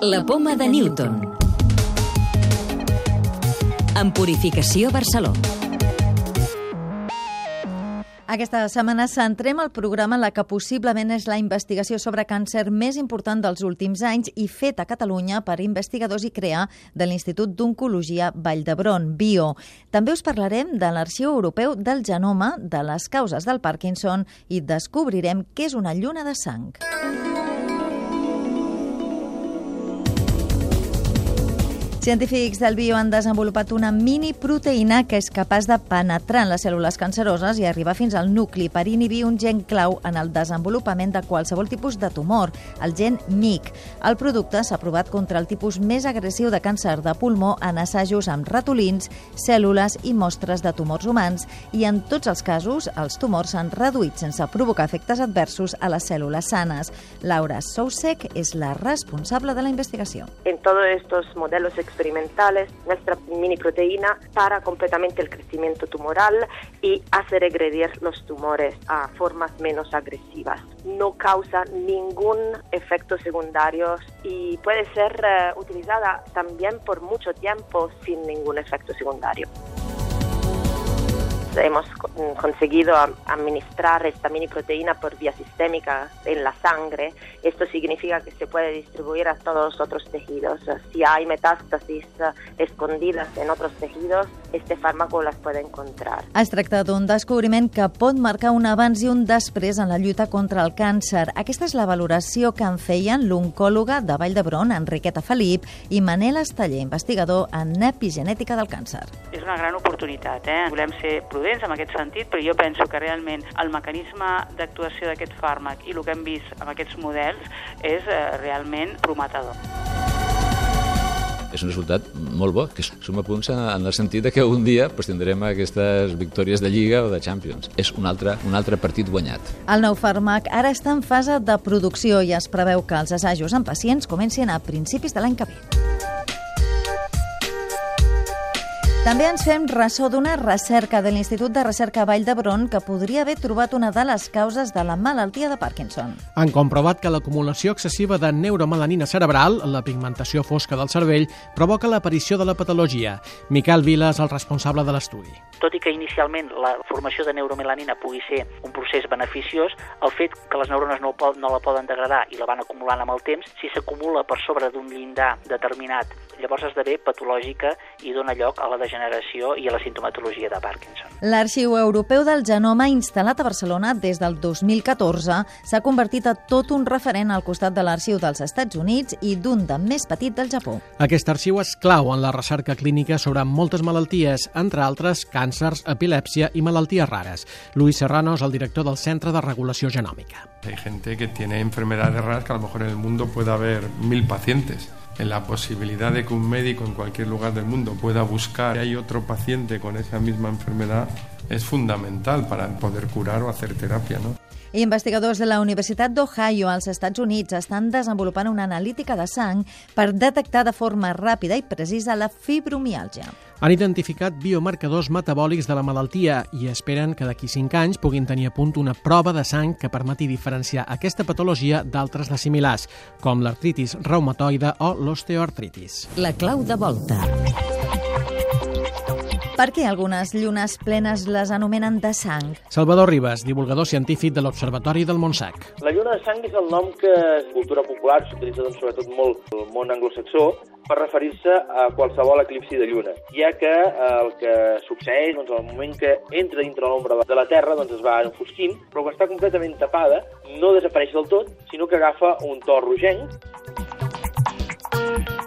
La poma de Newton. En Purificació Barceló. Aquesta setmana centrem el programa en la que possiblement és la investigació sobre càncer més important dels últims anys i feta a Catalunya per investigadors i CREA de l'Institut d'Oncologia Vall d'Hebron, BIO. També us parlarem de l'Arxiu Europeu del Genoma, de les causes del Parkinson i descobrirem què és una lluna de sang. Científics del bio han desenvolupat una mini proteïna que és capaç de penetrar en les cèl·lules canceroses i arribar fins al nucli per inhibir un gen clau en el desenvolupament de qualsevol tipus de tumor, el gen MIC. El producte s'ha provat contra el tipus més agressiu de càncer de pulmó en assajos amb ratolins, cèl·lules i mostres de tumors humans i en tots els casos els tumors s'han reduït sense provocar efectes adversos a les cèl·lules sanes. Laura Sousek és la responsable de la investigació. En todos estos modelos experimentales, nuestra mini proteína para completamente el crecimiento tumoral y hace regredir los tumores a formas menos agresivas. No causa ningún efecto secundario y puede ser uh, utilizada también por mucho tiempo sin ningún efecto secundario hemos conseguido administrar esta mini proteína por vía sistémica en la sangre. Esto significa que se puede distribuir a todos los otros tejidos. Si hay metástasis escondidas en otros tejidos, este fármaco las puede encontrar. Es tracta d'un descobriment que pot marcar un abans i un després en la lluita contra el càncer. Aquesta és la valoració que en feien l'oncòloga de Vall d'Hebron, Enriqueta Felip, i Manel Esteller, investigador en epigenètica del càncer. És una gran oportunitat, eh? Volem ser prudents en aquest sentit, però jo penso que realment el mecanisme d'actuació d'aquest fàrmac i el que hem vist amb aquests models és eh, realment prometedor és un resultat molt bo, que suma punts en el sentit de que un dia pues, tindrem aquestes victòries de Lliga o de Champions. És un altre, un altre partit guanyat. El nou fàrmac ara està en fase de producció i es preveu que els assajos en pacients comencin a principis de l'any que ve. També ens fem ressò d'una recerca de l'Institut de Recerca Vall d'Hebron que podria haver trobat una de les causes de la malaltia de Parkinson. Han comprovat que l'acumulació excessiva de neuromelanina cerebral, la pigmentació fosca del cervell, provoca l'aparició de la patologia. Miquel Vila és el responsable de l'estudi. Tot i que inicialment la formació de neuromelanina pugui ser un procés beneficiós, el fet que les neurones no, no la poden degradar i la van acumulant amb el temps, si s'acumula per sobre d'un llindar determinat, llavors esdevé patològica i dona lloc a la degeneració degeneració i a la sintomatologia de Parkinson. L'Arxiu Europeu del Genoma, instal·lat a Barcelona des del 2014, s'ha convertit a tot un referent al costat de l'Arxiu dels Estats Units i d'un de més petit del Japó. Aquest arxiu és clau en la recerca clínica sobre moltes malalties, entre altres càncers, epilèpsia i malalties rares. Luis Serrano és el director del Centre de Regulació Genòmica. Hay gente que tiene enfermedades raras que a lo mejor en el mundo puede haber mil pacientes en la posibilidad de que un médico en cualquier lugar del mundo pueda buscar si hay otro paciente con esa misma enfermedad es fundamental para poder curar o hacer terapia, ¿no? Investigadors de la Universitat d'Ohio als Estats Units estan desenvolupant una analítica de sang per detectar de forma ràpida i precisa la fibromiàlgia. Han identificat biomarcadors metabòlics de la malaltia i esperen que d'aquí 5 anys puguin tenir a punt una prova de sang que permeti diferenciar aquesta patologia d'altres de similars, com l'artritis reumatoide o l'osteoartritis. La clau de volta. Per què algunes llunes plenes les anomenen de sang? Salvador Ribas, divulgador científic de l'Observatori del Montsac. La lluna de sang és el nom que en cultura popular s'utilitza doncs, sobretot molt el món anglosaxó per referir-se a qualsevol eclipsi de lluna, ja que eh, el que succeeix doncs, al moment que entra dintre l'ombra de la Terra doncs, es va enfosquint, però quan està completament tapada no desapareix del tot, sinó que agafa un to rogenc